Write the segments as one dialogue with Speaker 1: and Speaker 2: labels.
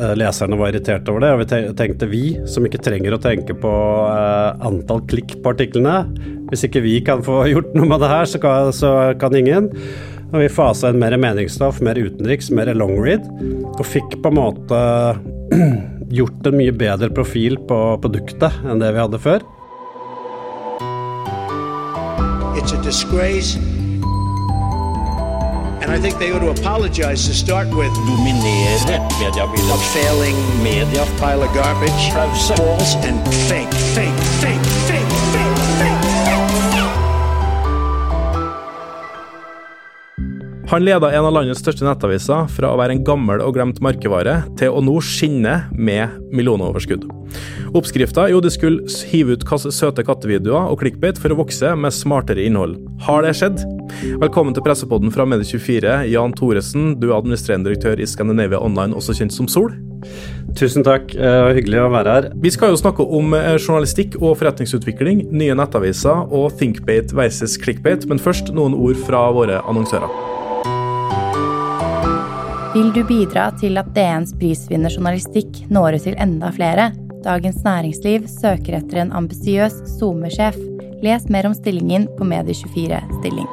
Speaker 1: eh, leserne var irritert over det. Og vi tenkte vi, som ikke trenger å tenke på uh, antall klikk på artiklene Hvis ikke vi kan få gjort noe med det her, så kan, så kan ingen. Og vi fasa inn mer meningsstoff, mer utenriks, mer long read. Og fikk på en måte gjort en mye bedre profil på produktet enn det vi hadde før. It's a disgrace And I think they ought to apologize to start with. Dominere mediebildet. A failing media. Pile of garbage. False and fake, fake, fake, fake. Han leda en av landets største nettaviser fra å være en gammel og glemt merkevare, til å nå skinne med millionoverskudd. Oppskrifta jo de skulle hive ut søte kattevideoer og clickbait for å vokse med smartere innhold. Har det skjedd? Velkommen til pressepodden fra Medie24, Jan Thoresen, du er administrerende direktør i Scandinavia Online, også kjent som Sol. Tusen takk, uh, hyggelig å være her. Vi skal jo snakke om uh, journalistikk og forretningsutvikling, nye nettaviser og thinkbait versus Clickbate, men først noen ord fra våre annonsører.
Speaker 2: Vil du bidra til at DNs prisvinner journalistikk når ut til enda flere? Dagens Næringsliv søker etter en ambisiøs SoMe-sjef. Les mer om stillingen på Medie24 stilling.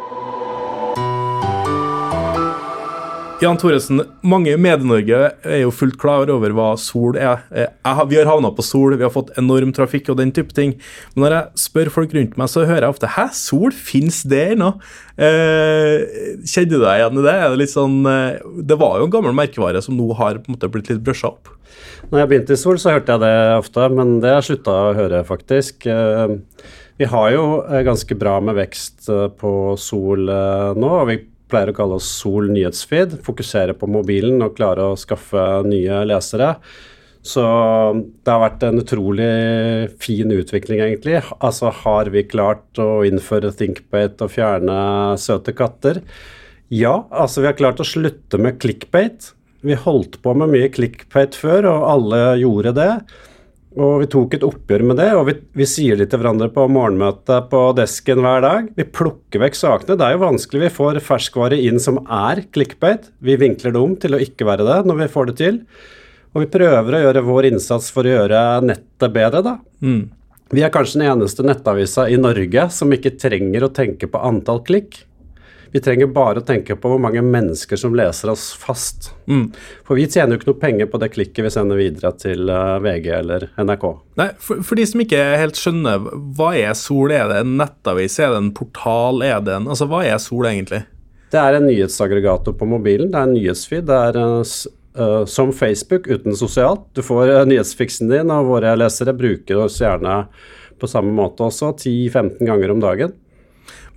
Speaker 1: Jan Thoresen, mange i Medie-Norge er jo fullt klar over hva Sol er. Vi har havna på Sol, vi har fått enorm trafikk og den type ting. Men når jeg spør folk rundt meg, så hører jeg ofte 'hæ, Sol, fins det ennå?' Eh, kjenner du deg igjen i det? Er det litt sånn eh, Det var jo en gammel merkevare som nå har på en måte blitt litt brusha opp?
Speaker 3: Når jeg begynte i Sol, så hørte jeg det ofte, men det har jeg slutta å høre, faktisk. Eh, vi har jo eh, ganske bra med vekst eh, på Sol nå. og vi pleier å kalle oss Sol nyhetsfeed. Fokusere på mobilen og klare å skaffe nye lesere. Så det har vært en utrolig fin utvikling, egentlig. Altså, har vi klart å innføre thinkbate og fjerne søte katter? Ja, altså vi har klart å slutte med clickbate. Vi holdt på med mye clickbate før, og alle gjorde det. Og vi tok et oppgjør med det, og vi, vi sier det til hverandre på morgenmøtet på desken hver dag. Vi plukker vekk sakene. Det er jo vanskelig. Vi får ferskvare inn som er clickbait. Vi vinkler det om til å ikke være det når vi får det til. Og vi prøver å gjøre vår innsats for å gjøre nettet bedre, da. Mm. Vi er kanskje den eneste nettavisa i Norge som ikke trenger å tenke på antall klikk. Vi trenger bare å tenke på hvor mange mennesker som leser oss fast. Mm. For vi tjener jo ikke noe penger på det klikket vi sender videre til eh, VG eller NRK.
Speaker 1: Nei, for, for, de som ikke helt skjønner, hva er Sol? Er det en nettavis? Er det en portal? Er det en Altså, hva er Sol egentlig?
Speaker 3: Det er en nyhetsaggregator på mobilen. Det er en nyhetsfeed. Det er uh, som Facebook uten sosialt. Du får uh, nyhetsfiksen din, og våre lesere bruker oss gjerne på samme måte også, 10-15 ganger om dagen.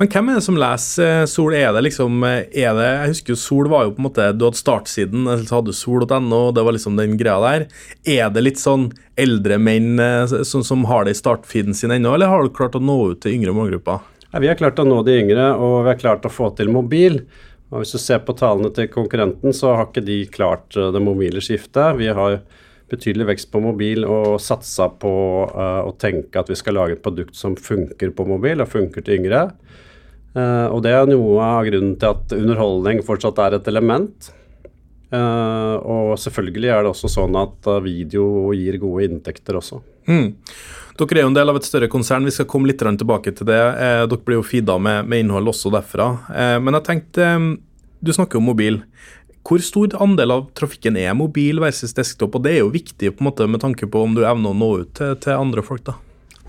Speaker 1: Men hvem er det som leser eh, Sol? Er det liksom eh, er det, Jeg husker jo Sol var jo på en måte Du hadde startsiden, så hadde du sol.no, det var liksom den greia der. Er det litt sånn eldre menn sånn som, har det i startfeeden sin ennå, eller har du klart å nå ut til yngre målgrupper?
Speaker 3: Ja, vi har klart å nå de yngre, og vi har klart å få til mobil. Og Hvis du ser på tallene til konkurrenten, så har ikke de klart det mobile skiftet. Vi har betydelig vekst på mobil og satsa på uh, å tenke at vi skal lage et produkt som funker på mobil og funker til yngre. Uh, og det er noe av grunnen til at underholdning fortsatt er et element. Uh, og selvfølgelig er det også sånn at uh, video gir gode inntekter også. Mm.
Speaker 1: Dere er jo en del av et større konsern, vi skal komme litt tilbake til det. Eh, dere blir jo feeda med, med, innhold også derfra. Eh, men jeg tenkte, du snakker om mobil. Hvor stor andel av trafikken er mobil versus desktop? Og det er jo viktig på en måte med tanke på om du evner å nå ut til, til andre folk, da.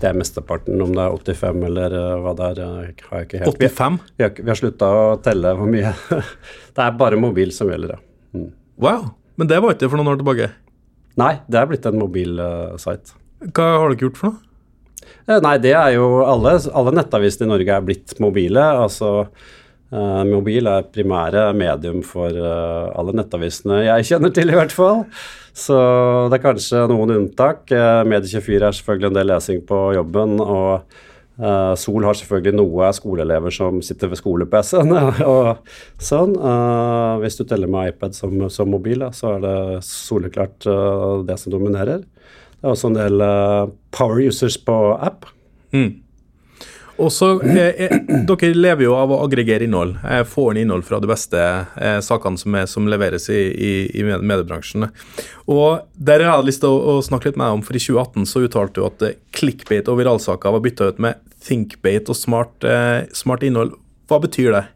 Speaker 3: Det er mesteparten. Om det er 85 eller uh, hva det er, uh, har jeg ikke
Speaker 1: helt 85?
Speaker 3: Vi, har, vi har slutta å telle hvor mye. det er bare mobil som gjelder, ja.
Speaker 1: Mm. Wow. Men det var ikke for noen år tilbake?
Speaker 3: Nei, det er blitt en mobilsite.
Speaker 1: Uh, Hva har dere gjort for noe?
Speaker 3: Nei, det er jo alle, alle nettavisene i Norge er blitt mobile. Altså mobil er primære medium for uh, alle nettavisene jeg kjenner til, i hvert fall. Så det er kanskje noen unntak. Uh, Medie24 er selvfølgelig en del lesing på jobben. Og Sol har selvfølgelig noe skoleelever som sitter ved skole-PC-en og sånn. hvis du teller med iPad som, som mobil, så er det soleklart det som dominerer. Det er også en del power users på app. Mm.
Speaker 1: Og så, eh, eh, Dere lever jo av å aggregere innhold. Eh, få inn innhold fra de beste eh, sakene som, er, som leveres i, i, i mediebransjen. Og Der har jeg lyst til å, å, snakke litt med deg om, for i 2018 så uttalte du at clickbait og viralsaker var bytta ut med thinkbait og smart, eh, smart innhold. Hva betyr det?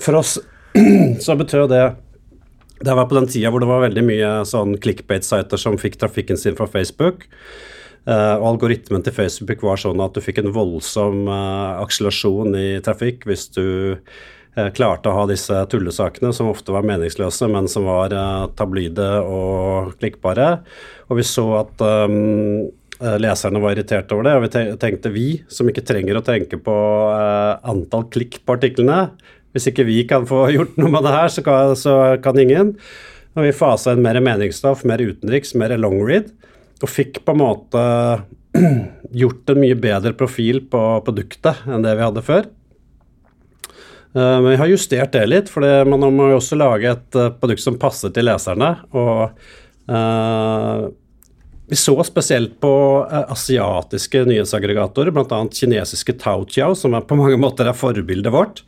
Speaker 3: For oss så betyr det det var på den tida hvor det var veldig mye sånn clickbait-sider som fikk trafikken sin fra Facebook. Uh, og algoritmen til Facebook var sånn at du fikk en voldsom uh, akselerasjon i trafikk hvis du uh, klarte å ha disse tullesakene som ofte var meningsløse, men som var tabloide og klikkbare. Og vi så at um, leserne var irritert over det, og vi tenkte vi, som ikke trenger å tenke på antall klikk på artiklene, hvis ikke vi kan få gjort noe med det her, så kan, så kan ingen. Og vi fasa inn mer meningsstoff, mer utenriks, mer long read, og fikk på en måte gjort en mye bedre profil på produktet enn det vi hadde før. Eh, men vi har justert det litt, for man må jo også lage et eh, produkt som passer til leserne. Og uh, vi så spesielt på asiatiske nyhetsaggregatorer, bl.a. kinesiske Taochiao, som er på mange måter er forbildet vårt.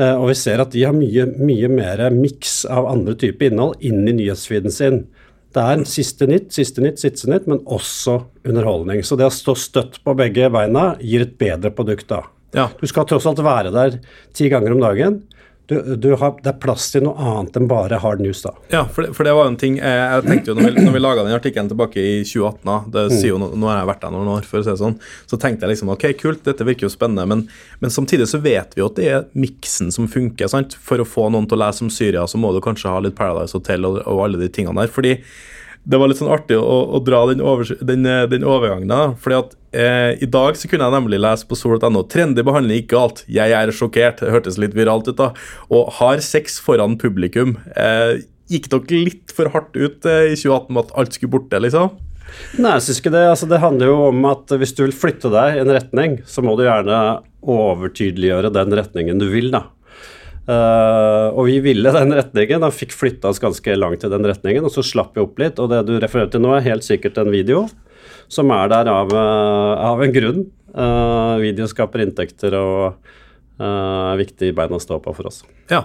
Speaker 3: Eh, og vi ser at de har mye, mye mer miks av andre typer innhold inn i nyhetsfeeden sin. Det er siste nytt, siste nytt, siste nytt, men også underholdning. Så det å stå støtt på begge beina gir et bedre produkt da. Ja. Du skal tross alt være der ti ganger om dagen du, du har, det er plass til noe annet enn bare hard news, da.
Speaker 1: Ja, for det, for det var jo en ting jeg, jeg tenkte jo Når vi, når vi laga den artikkelen tilbake i 2018, da, det mm. sier jo nå, nå har jeg vært der noen år, for å si det sånn, så tenkte jeg liksom ok, kult, dette virker jo spennende, men, men samtidig så vet vi jo at det er miksen som funker. sant? For å få noen til å lese om Syria, så må du kanskje ha litt Paradise Hotel og, og alle de tingene der. fordi det var litt sånn artig å, å dra den, over, den, eh, den, overgangen. da, fordi at eh, I dag så kunne jeg nemlig lese på sol.no trendy behandling ikke alt. Jeg er sjokkert. Det hørtes litt viralt ut. da, Og har sex foran publikum. Eh, gikk dere litt for hardt ut eh, i 2018 med at alt skulle borte, liksom?
Speaker 3: Nei, jeg syns ikke det. Altså, det handler jo om at hvis du vil flytte deg i en retning, så må du gjerne overtydeliggjøre den retningen du vil, da. Uh, og vi ville den retningen, og fikk flytta oss ganske langt i den retningen. Og så slapp vi opp litt, og det du refererer til nå, er helt sikkert en video som er der av, uh, av en grunn. Uh, video skaper inntekter og er viktig bein å stå på for oss.
Speaker 1: Ja,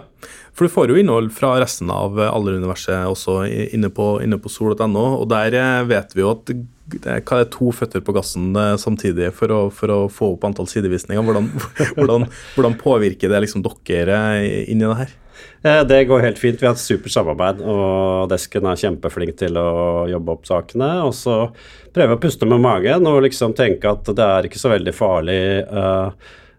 Speaker 1: for du får jo innhold fra resten av Alleruniverset også inne på, inne på sol.no, og der vet vi jo at det er to føtter på gassen eh, samtidig for å, for å få opp antall sidevisninger. Hvordan, hvordan, hvordan påvirker det liksom dere inn i det her?
Speaker 3: Eh, det går helt fint. Vi har et supert samarbeid, og desken er kjempeflink til å jobbe opp sakene. Og så prøve å puste med magen og liksom tenke at det er ikke så veldig farlig uh,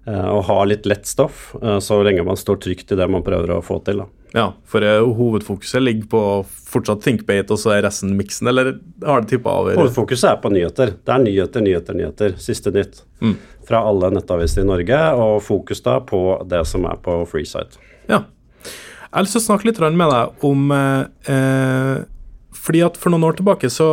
Speaker 3: uh, å ha litt lett stoff, uh, så lenge man står trygt i det man prøver å få til. da.
Speaker 1: Ja, for hovedfokuset ligger på fortsatt ThinkBate, og så er resten miksen, eller har det tippa over?
Speaker 3: Hovedfokuset er på nyheter. Det er nyheter, nyheter, nyheter. Siste nytt. Mm. Fra alle nettaviser i Norge, og fokus da på det som er på FreeSite.
Speaker 1: Ja. Jeg har lyst til å snakke litt med deg om eh, Fordi at for noen år tilbake så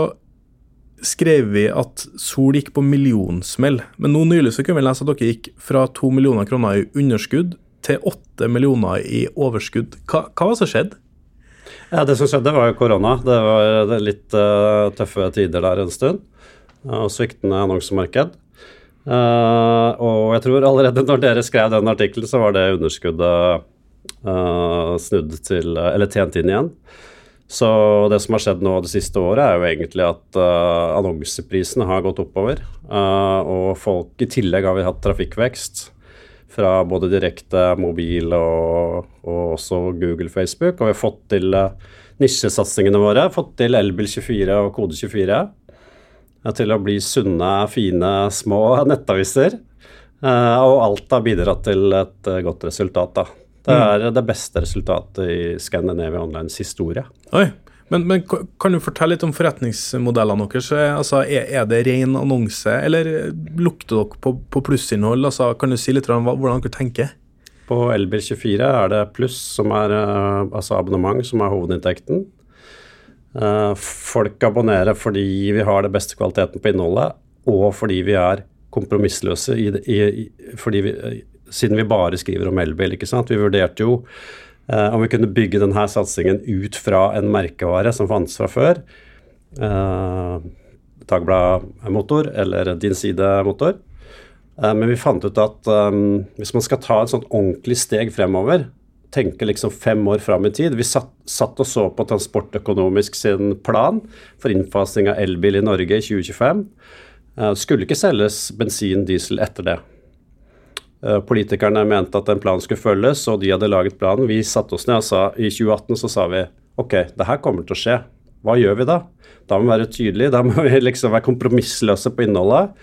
Speaker 1: skrev vi at Sol gikk på millionsmell. Men nå nylig så kunne vi lese at dere gikk fra to millioner kroner i underskudd til åtte millioner i overskudd. Hva, hva var det som skjedde?
Speaker 3: Ja, Det som skjedde, var jo korona. Det var litt uh, tøffe tider der en stund. Og sviktende annonsemarked. Uh, og jeg tror allerede når dere skrev den artikkelen, så var det underskuddet uh, snudd til Eller tjent inn igjen. Så det som har skjedd nå det siste året, er jo egentlig at uh, annonseprisene har gått oppover. og folk I tillegg har vi hatt trafikkvekst fra både direkte mobil og, og også Google, Facebook. Og vi har fått til uh, nisjesatsingene våre. Fått til Elbil24 og Kode24 uh, til å bli sunne, fine, små nettaviser. Uh, og alt har bidratt til et uh, godt resultat. da. Det mm. er det beste resultatet i Scandinavia Onlines historie.
Speaker 1: Oi, men, men, kan du fortelle litt om forretningsmodellene deres? Altså, er, er, det ren annonse, eller lukter dere på, på plussinnhold? Altså, kan du si litt om hvordan dere tenker?
Speaker 3: På Elbil24 er det pluss, som er uh, altså abonnement, som er hovedinntekten. Uh, folk abonnerer fordi vi har den beste kvaliteten på innholdet, og fordi vi er kompromissløse i, i, i, fordi vi, siden vi bare skriver om elbil. ikke sant? Vi vurderte jo eh, om vi kunne bygge denne satsingen ut fra en merkevare som fantes fra før. Eh, Dagblad motor eller Din Side motor. Men vi fant ut at um, hvis man skal ta et sånt ordentlig steg fremover, tenke liksom fem år fram i tid Vi satt, satt, og så på Transportøkonomisk sin plan for innfasing av elbil i Norge i 2025. Det skulle ikke selges bensin, diesel etter det. Politikerne mente at den planen skulle følges, og de hadde laget planen. Vi satte oss ned og sa i 2018 så sa vi ok, det her kommer til å skje. Hva gjør vi da? Da må vi være tydelige, da må vi liksom være kompromissløse på innholdet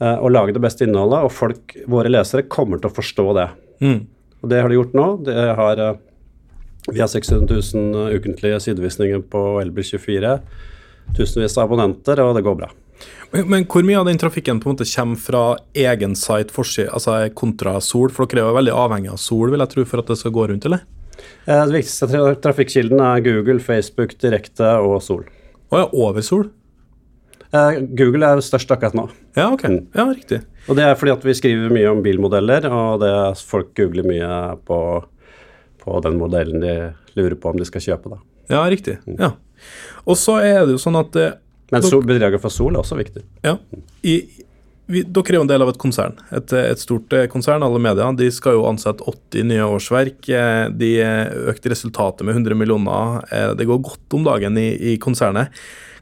Speaker 3: eh, og lage det beste innholdet. Og folk, våre lesere kommer til å forstå det. Mm. Og det har de gjort nå. Har, eh, vi har 600 000 ukentlige sidevisninger på Elbil24. Tusenvis av abonnenter, og det går bra.
Speaker 1: Men, men, hvor mye av den trafikken på en måte kommer fra egen site altså kontra Sol? For dere er jo veldig avhengig av Sol, vil jeg tro, for at det skal gå rundt, eller?
Speaker 3: Eh, det viktigste trafikkilden er Google, Facebook, Direkte og Sol.
Speaker 1: Å ja, over Sol?
Speaker 3: Eh, Google er størst akkurat nå.
Speaker 1: Ja, ok. Mm. Ja, riktig.
Speaker 3: Og det er fordi at vi skriver mye om bilmodeller, og det er folk googler mye på, på den modellen de lurer på om de skal kjøpe. da.
Speaker 1: Ja, riktig. Mm. Ja. Og så er det jo sånn at eh,
Speaker 3: Men sol, bidraget fra Sol er også viktig.
Speaker 1: Ja. I, vi, dere er jo en del av et konsern, et, et, stort eh, konsern. Alle medier de skal jo ansette 80 nye årsverk. Eh, de økte resultatet med 100 millioner. Eh, det går godt om dagen i, i konsernet.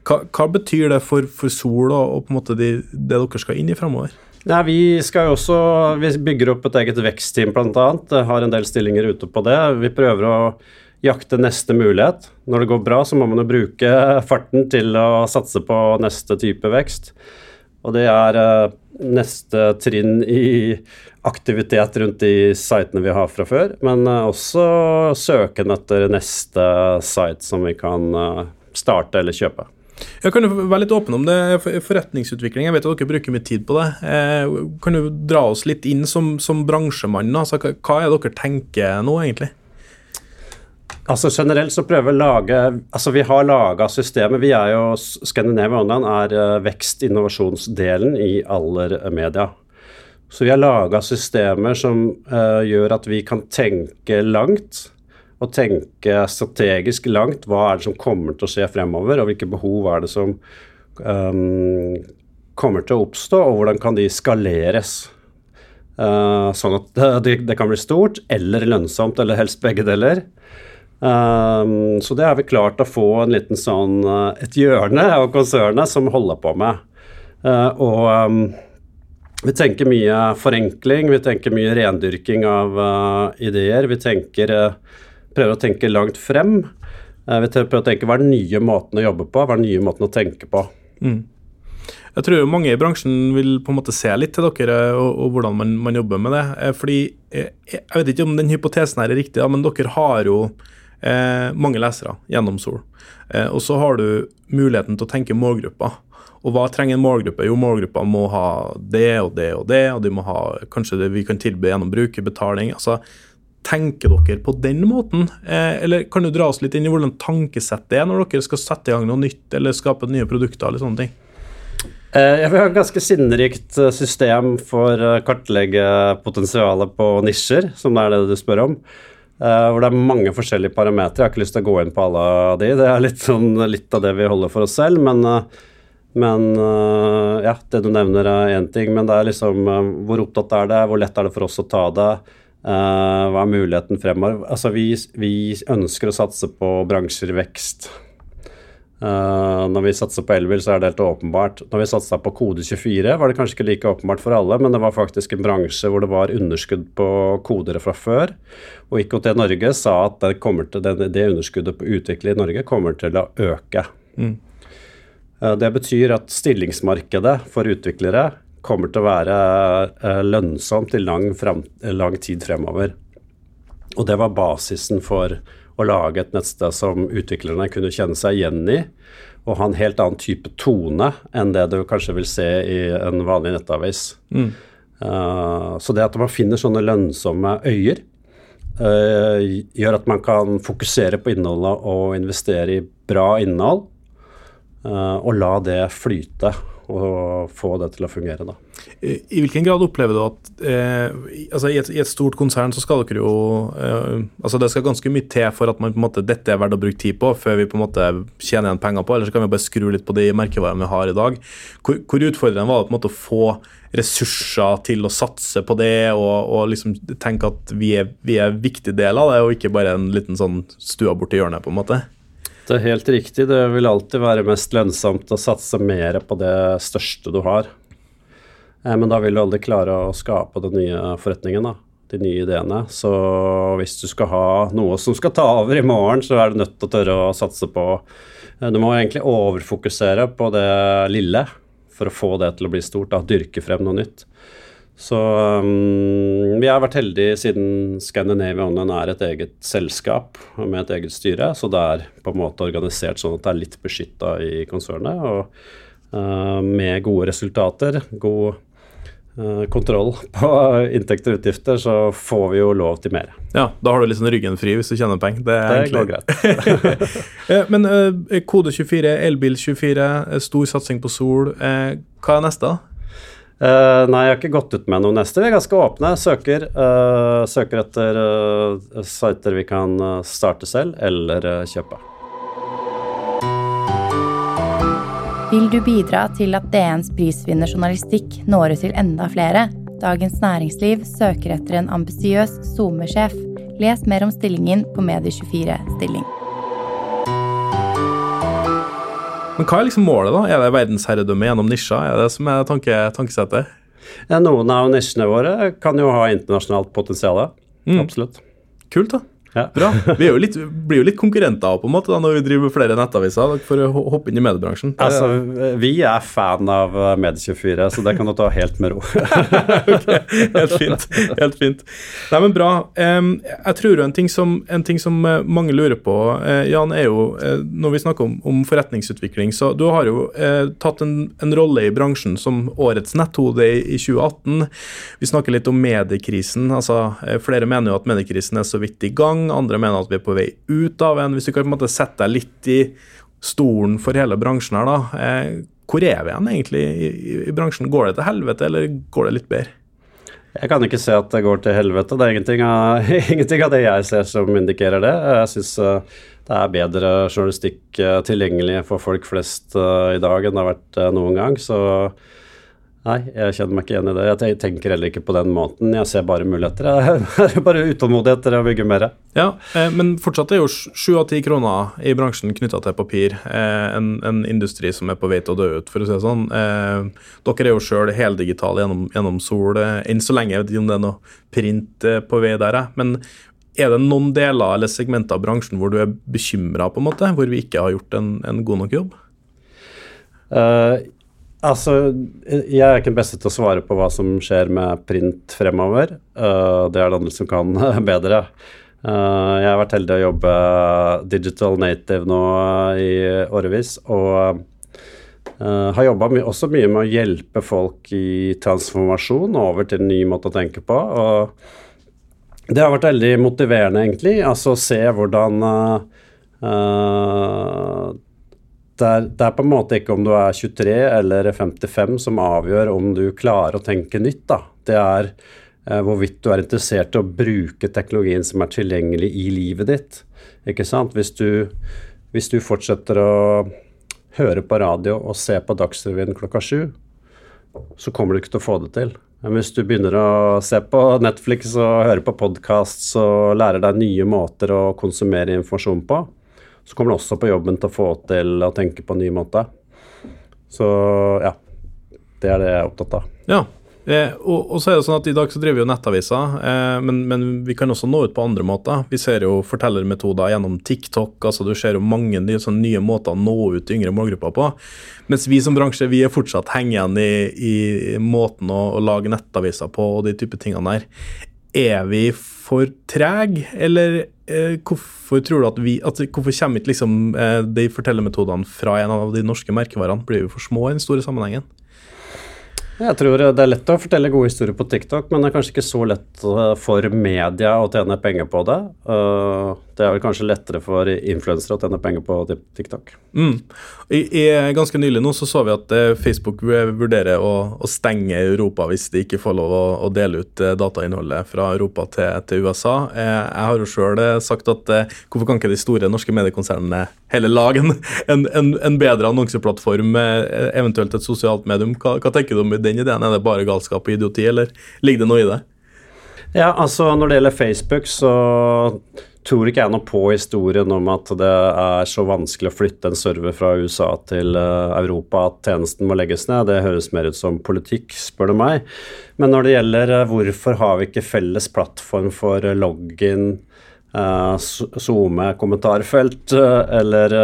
Speaker 1: Hva, hva, betyr det for, for Sol og, og, på en måte de, det dere skal inn i framover?
Speaker 3: Nei, vi skal jo også, vi bygger opp et eget vekstteam bl.a. Har en del stillinger ute på det. Vi prøver å jakte neste mulighet. Når det går bra, så må man jo bruke farten til å satse på neste type vekst. Og det er uh, neste trinn i aktivitet rundt de sitene vi har fra før, men uh, også søken etter neste site som vi kan uh, starte eller kjøpe.
Speaker 1: Jeg kan du være litt åpen om det, forretningsutvikling. Jeg vet at dere bruker mye tid på det. Kan du dra oss litt inn som, som bransjemann? Altså, hva er det dere tenker nå, egentlig?
Speaker 3: Altså Generelt så prøver vi å lage Altså vi har laga systemet. Vi er jo Scandinavia Online er uh, vekst-innovasjonsdelen i aller media. Så vi har laga systemer som uh, gjør at vi kan tenke langt. Og tenke strategisk langt. Hva er det som kommer til å skje fremover, og hvilke behov er det som um, kommer til å oppstå, og hvordan kan de skaleres. Uh, sånn at det, det, kan bli stort eller lønnsomt, eller helst begge deler. Um, så det har vi klart å få en liten sånn uh, et hjørne av konsernet som holder på med. Uh, og um, vi tenker mye forenkling, vi tenker mye rendyrking av uh, ideer. Vi tenker, prøver å tenke langt frem. vi prøver å tenke hva er den nye måten å jobbe på, hva er den nye måten å tenke på. Mm.
Speaker 1: Jeg tror mange i bransjen vil på en måte se litt til dere og, og hvordan man, man, jobber med det. Fordi jeg, jeg, vet ikke om den hypotesen her er riktig, men dere har jo eh, mange lesere gjennom Sol. Eh, og så har du muligheten til å tenke målgrupper. Og hva trenger en målgruppe? Jo, målgruppa må ha det og det og det, og de må ha kanskje det vi kan tilby gjennom brukerbetaling. altså Tenker dere på den måten, eh, eller kan du dra oss litt inn i hvordan tankesettet er når dere skal sette i gang noe nytt eller skape nye produkter eller sånne ting?
Speaker 3: Eh, har vil et ganske sinnrikt eh, system for å kartlegge potensialet på nisjer, som er det du spør om. Uh, hvor det er mange forskjellige parametere. Jeg har ikke lyst til å gå inn på alle av de. Det er litt, sånn, litt av det vi holder for oss selv. Men, uh, men uh, ja, det du nevner er én ting. Men det er liksom hvor opptatt er det, hvor lett er det for oss å ta det? hva er muligheten fremover? Altså, vi, vi ønsker å satse på bransjer i vekst. Uh, når vi satser på elbil, så er det helt åpenbart. Når vi satsa på Kode24, var det kanskje ikke like åpenbart for alle, men det var faktisk en bransje hvor det var underskudd på kodere fra før. Og IKT Norge sa at det, til, det, det underskuddet på utvikling i Norge kommer til å øke. Mm. Uh, det betyr at stillingsmarkedet for utviklere kommer til å være uh, lønnsomt i lang, frem, lang tid fremover. Og det var basisen for å lage et nettsted som utviklerne kunne kjenne seg igjen i, og ha en helt annen type tone enn det du kanskje vil se i en vanlig nettavis. Mm. Uh, så det at man finner sånne lønnsomme øyer, uh, gjør at man kan fokusere på innholdet og investere i bra innhold, uh, og la det flyte. og få det til å fungere. da.
Speaker 1: I, i hvilken grad opplever du at eh, altså i, et, i, et, stort konsern så skal dere jo eh, altså Det skal ganske mye til for at man på en måte, dette er verdt å bruke tid på før vi på en måte tjener igjen penger på, eller så kan vi bare skru litt på de merkevarene vi har i dag. Hvor, hvor utfordrende var det på en måte å få ressurser til å satse på det og, og liksom tenke at vi er, vi er en viktig del av det, og ikke bare en liten sånn stua borti hjørnet, på en måte?
Speaker 3: Det er helt riktig. Det vil alltid være mest lønnsomt å satse mer på det største du har. Eh, men da vil du aldri klare å skape den nye forretningen, da. De nye ideene. Så hvis du skal ha noe som skal ta over i morgen, så er du nødt til å tørre å satse på eh, Du må egentlig overfokusere på det lille for å få det til å bli stort. da, Dyrke frem noe nytt. Så um, vi har vært heldige siden Scandinavia Online er et eget selskap med et eget styre. Så det er på en måte organisert sånn at det er litt beskytta i konsernet. Og uh, med gode resultater, god kontroll på inntekter og utgifter, så får vi jo lov til mer.
Speaker 1: Ja, da har du liksom ryggen fri hvis du tjener penger.
Speaker 3: Det, det går greit.
Speaker 1: Men uh, kode 24, elbil 24, stor satsing på sol. hva er neste?
Speaker 3: Uh, nei, jeg har ikke gått ut med noe neste. Vi er ganske åpne. Søker, søker etter uh, sider vi kan starte selv eller kjøpe.
Speaker 2: Vil du bidra til at DNs prisvinner journalistikk når ut til enda flere? Dagens Næringsliv søker etter en ambisiøs SoMe-sjef. Les mer om stillingen på Medie24 stilling.
Speaker 1: Men hva er liksom målet, da? Er det verdensherredømme gjennom nisjer? Er det som er tanke, tankesettet?
Speaker 3: Ja, noen av nisjene våre kan jo ha internasjonalt potensial. Mm. Absolutt.
Speaker 1: Kult, da. Ja. Bra. Vi jo litt, blir jo litt konkurrenter på en måte da, når vi driver flere nettaviser for å hoppe inn i mediebransjen.
Speaker 3: Altså, Vi er fan av eh, Medie24, så det kan du ta helt med ro.
Speaker 1: okay. Helt fint. Helt fint. Nei, men bra. jeg tror en ting, som, en ting som eh, mange lurer på, eh, Jan, er jo når vi snakker om, om forretningsutvikling, så du har jo tatt en, en, rolle i bransjen som årets netthode i, i 2018. Vi snakker litt om mediekrisen. altså Flere mener jo at mediekrisen er så vidt i gang andre mener at vi er på vei ut av en. Hvis du kan på en måte sette deg litt i stolen for hele bransjen her, da. Eh, hvor er vi igjen egentlig i, i, bransjen? Går det til helvete, eller går det litt bedre?
Speaker 3: Jeg kan ikke se at det går til helvete. Det er ingenting av, ingenting av det jeg ser som indikerer det. Jeg syns uh, det er bedre journalistikk uh, tilgjengelig for folk flest i dag enn det har vært noen gang. Så Nei, jeg kjenner meg ikke igjen i det. Jeg tenker heller ikke på den måten. Jeg ser bare muligheter. Jeg er bare utålmodig etter å bygge mer.
Speaker 1: Ja, eh, men fortsatt er jo sju av ti kroner i bransjen knytta til papir. Eh, en, en, industri som er på vei til å dø ut, for å si det sånn. Eh, dere er jo sjøl heldigitale gjennom, gjennom Sol enn så lenge. Jeg vet ikke om det er noe print på vei der, men er det noen deler eller segmenter av bransjen hvor du er bekymra? Hvor vi ikke har gjort en, en god nok jobb?
Speaker 3: Uh, Altså, jeg er ikke den beste til å svare på hva som skjer med print fremover. Uh, det er det andre som kan bedre. Uh, jeg har vært heldig å jobbe digital native nå i årevis, og uh, har jobba også mye med å hjelpe folk i transformasjon over til en ny måte å tenke på. Og det har vært veldig motiverende, egentlig. Altså se hvordan det er, det er, på en måte ikke om du er 23 eller 55 som avgjør om du klarer å tenke nytt. Da. Det er eh, hvorvidt du er interessert i å bruke teknologien som er tilgjengelig i livet ditt. Ikke sant? Hvis du, hvis du fortsetter å høre på radio og se på Dagsrevyen klokka sju, så kommer du ikke til å få det til. Men hvis du begynner å se på Netflix og høre på podkast og lærer deg nye måter å konsumere informasjon på, så kommer du også på jobben til å få til å tenke på en ny måte. Så ja, det er det jeg er opptatt av.
Speaker 1: Ja, eh, og, og, så er det sånn at I dag så driver vi jo nettaviser, eh, men, men, vi kan også nå ut på andre måter. Vi ser jo fortellermetoder gjennom TikTok. altså Du ser jo mange nye, sånn, nye måter å nå ut yngre målgrupper på. Mens vi som bransje vi er fortsatt hengende i, i måten å, å, lage nettaviser på og de type tingene der. Er vi for trege, eller eh, hvorfor tror du at vi at, Hvorfor kommer ikke liksom, eh, de fortellermetodene fra en av de norske merkevarene? Blir vi for små i den store sammenhengen?
Speaker 3: Jeg tror det er lett å fortelle gode historier på TikTok, men det er kanskje ikke så lett eh, for media å tjene penger på det. Uh, Det er vel kanskje lettere for influensere å tjene penger på TikTok.
Speaker 1: Mm. I, I, ganske nylig nå så, så vi at eh, Facebook vurderer å, å, stenge Europa hvis de ikke får lov å, å dele ut eh, datainnholdet fra Europa til, til USA. Eh, jeg har jo sjøl sagt at hvorfor kan ikke de store norske mediekonsernene heller lage en, en, en, en bedre annonseplattform, eventuelt et sosialt medium? Hva, hva tenker du om den ideen? Er det bare galskap og idioti, eller ligger det noe i det?
Speaker 3: Ja, altså Når det gjelder Facebook, så tror ikke jeg noe på historien om at det er så vanskelig å flytte en server fra USA til uh, Europa at tjenesten må legges ned. Det høres mer ut som politikk, spør du meg. Men når det gjelder uh, hvorfor har vi ikke felles plattform for uh, login, uh, SoMe, kommentarfelt eller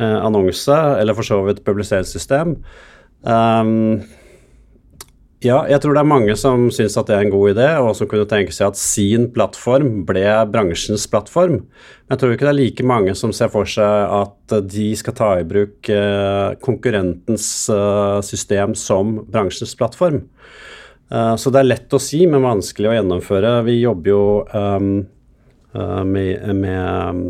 Speaker 3: annonse, eller for så vidt publiseringssystem um, ja, jeg tror det er mange som syns at det er en god idé, og som kunne tenke seg at sin plattform ble bransjens plattform. Men jeg tror ikke det er like mange som ser for seg at de skal ta i bruk eh, konkurrentens eh, system som bransjens plattform. Eh, så det er lett å si, men vanskelig å gjennomføre. Vi jobber jo um, med, med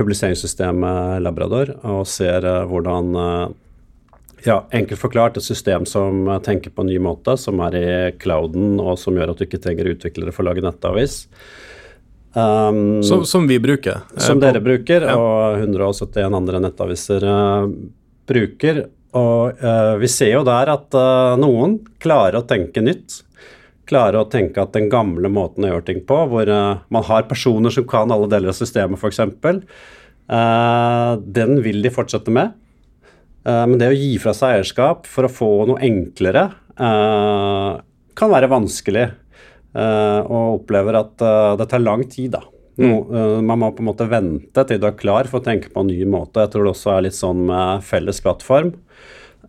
Speaker 3: publiseringssystemet Labrador og ser hvordan ja, enkelt forklart et system som tenker på en ny måte, som er i clouden, og som gjør at du ikke trenger utviklere for å lage nettavis.
Speaker 1: Um, som, som, vi bruker.
Speaker 3: Eh, som dere bruker, ja. og 171 andre nettaviser uh, bruker. Og uh, vi ser jo der at uh, noen klarer å tenke nytt. Klarer å tenke at den gamle måten å gjøre ting på, hvor man har personer som kan alle deler av systemet, f.eks., uh, den vil de fortsette med. Eh, men det å gi fra seg eierskap for å få noe enklere eh, kan være vanskelig. Eh, og opplever at det tar lang tid, da. Mm. man må på en måte vente til du er klar for å tenke på en ny måte. Jeg tror det også er litt sånn med felles plattform.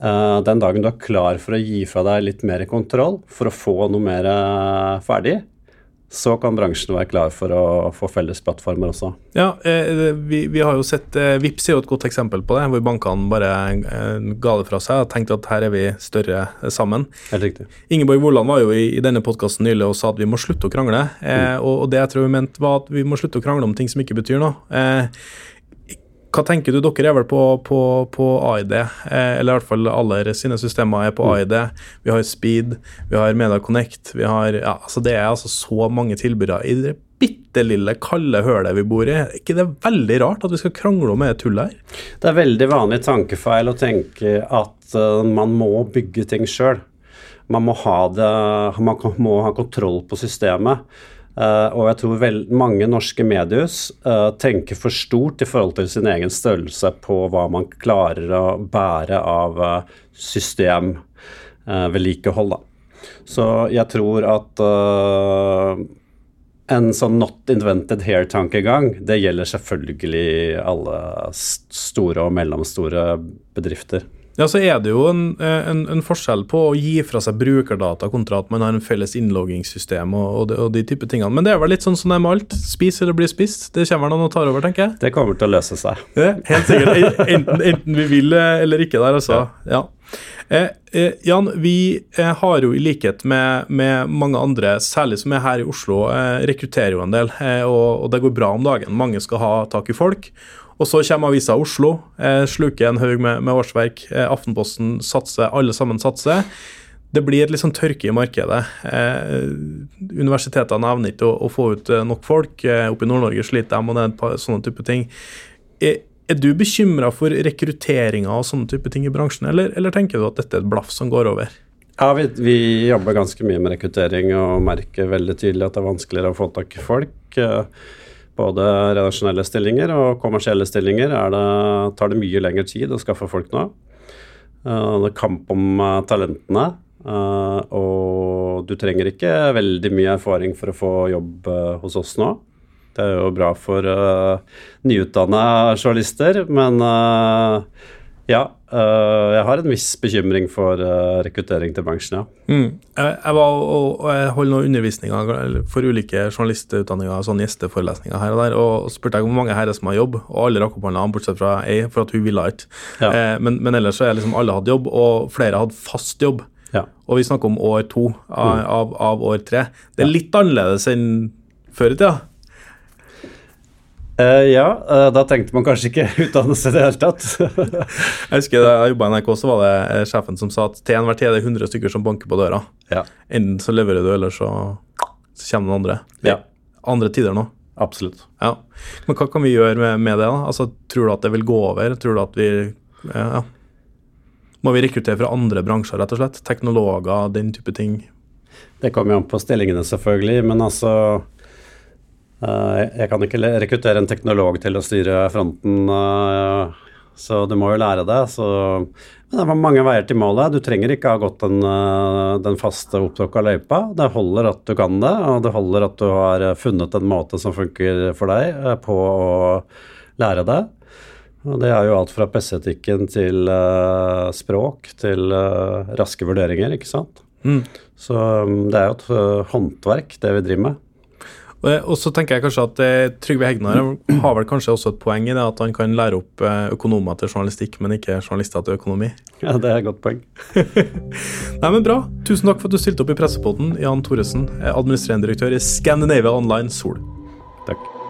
Speaker 3: den dagen du er klar for å gi fra deg litt mer kontroll, for å få noe mer ferdig, så kan bransjen være klar for å få felles plattformer også.
Speaker 1: Ja, eh, vi, vi, har jo sett eh, Vips er jo et godt eksempel på det, hvor bankene bare eh, ga det fra seg og tenkte at her er vi større sammen.
Speaker 3: Helt riktig.
Speaker 1: Ingeborg Wolland var jo i, i denne podkasten nylig og sa at vi må slutte å krangle. Mm. og, og, det jeg tror vi mente var at vi må slutte å krangle om ting som ikke betyr noe. Hva tenker du? Dere er vel på, på, på AID, eh, eller i hvert fall alle sine systemer er på mm. AID. Vi har Speed, vi har Media Connect, vi har ja, altså Det er altså så mange tilbydere i det bitte lille, kalde hølet vi bor i. Er ikke det veldig rart at vi skal krangle om et tull her?
Speaker 3: Det er veldig vanlig tankefeil å tenke at uh, man må bygge ting sjøl. Man det, man må ha kontroll på systemet. Uh, og jeg tror vel, mange norske mediehus uh, tenker for stort i forhold til sin egen størrelse på hva man klarer å bære av uh, systemvedlikehold. Så jeg tror at en sånn not invented hair-tankegang, det gjelder selvfølgelig alle store og mellomstore bedrifter.
Speaker 1: Ja, så er det jo en, en, en, forskjell på å gi fra seg brukerdata kontra at man har en felles innloggingssystem og, og, de, og de type tingene. Men det er vel litt sånn som det er med alt. Spis eller bli spist. Det kommer noen og tar over, tenker jeg.
Speaker 3: Det kommer til å løse seg.
Speaker 1: Ja, helt sikkert. Enten, enten, vi vil eller ikke der, altså. Ja. Eh, eh, Jan, vi eh, har jo i likhet med, med, mange andre, særlig som er her i Oslo, eh, rekrutterer jo en del. Eh, og, og det går bra om dagen. Mange skal ha tak i folk. Og så kommer avisa Oslo, sluker en haug med, med, årsverk. Eh, Aftenposten satser, alle sammen satser. Det blir et litt sånn tørke i markedet. Eh, universitetene evner ikke å, å, få ut eh, nok folk. Oppe i Nord-Norge sliter de, og det er et par sånne type ting. Er, er du bekymra for rekrutteringa og sånne type ting i bransjen, eller, eller, tenker du at dette er et blaff som går over?
Speaker 3: Ja, vi, vi, jobber ganske mye med rekruttering og merker veldig tydelig at det er vanskeligere å få tak i folk. Både redaksjonelle stillinger og kommersielle stillinger det, tar det mye lengre tid å skaffe folk nå. Uh, det er kamp om uh, talentene. Uh, og du trenger ikke veldig mye erfaring for å få jobb hos oss nå. Det er jo bra for nyutdanna journalister, men ja, øh, jeg har en viss bekymring for øh, rekruttering til bransjen,
Speaker 1: ja. Mm. Jeg, jeg, var og, og jeg holdt noen undervisninger for ulike journalistutdanninger, sånn gjesteforelesninger her og der, og spurte jeg hvor mange herrer som har jobb, og alle rakk opp hånda, bortsett fra ei, for at hun ville ikke. Ja. Eh, men, men, ellers så er liksom alle hatt jobb, og flere hadde fast jobb. Ja. Og vi snakker om år to av, mm. av, av år tre. Det er litt annerledes enn før i tida.
Speaker 3: Uh, ja, uh, da trengte man kanskje ikke utdannelse i det hele tatt.
Speaker 1: jeg husker Da jeg jobba i NRK, så var det sjefen som sa at til enhver tid er det 100 stykker som banker på døra.
Speaker 3: Ja.
Speaker 1: Enten så leverer du, eller så, så kommer den andre.
Speaker 3: Ja.
Speaker 1: Andre tider nå.
Speaker 3: Absolutt.
Speaker 1: Ja. Men hva kan vi gjøre med, med det? da? Altså, Tror du at det vil gå over? Tror du at vi ja. Må vi rekruttere fra andre bransjer, rett og slett? Teknologer, den type ting?
Speaker 3: Det kommer jo an på stillingene, selvfølgelig. Men altså Eh, jeg kan ikke rekruttere en teknolog til å styre fronten, eh, så du må jo lære det. Så, men det var mange veier til målet. Du trenger ikke ha gått den, eh, den faste opptråkka løypa. Det holder at du kan det, og det holder at du har funnet en måte som funker for deg på å lære det. Og det er jo alt fra PC-etikken til språk til raske vurderinger, ikke sant. Mm. Så um, det er jo et håndverk, det vi driver med.
Speaker 1: Og så tenker jeg kanskje at eh, Trygve Hegnar har vel kanskje også et poeng i det at han kan lære opp eh, økonomer til journalistikk, men ikke journalister til økonomi.
Speaker 3: Ja, det er et godt poeng.
Speaker 1: Nei, men Bra. Tusen takk for at du stilte opp i Pressepoden, Jan Thoresen, administrerende direktør i Scandinavia Online Sol.
Speaker 3: Takk.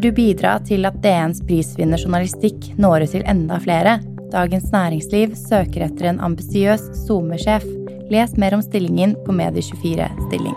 Speaker 2: Du bidra til at DNs prisvinner journalistikk når ut til enda flere? Dagens Næringsliv søker etter en ambisiøs SoMe-sjef. Les mer om stillingen på Medie24 stilling.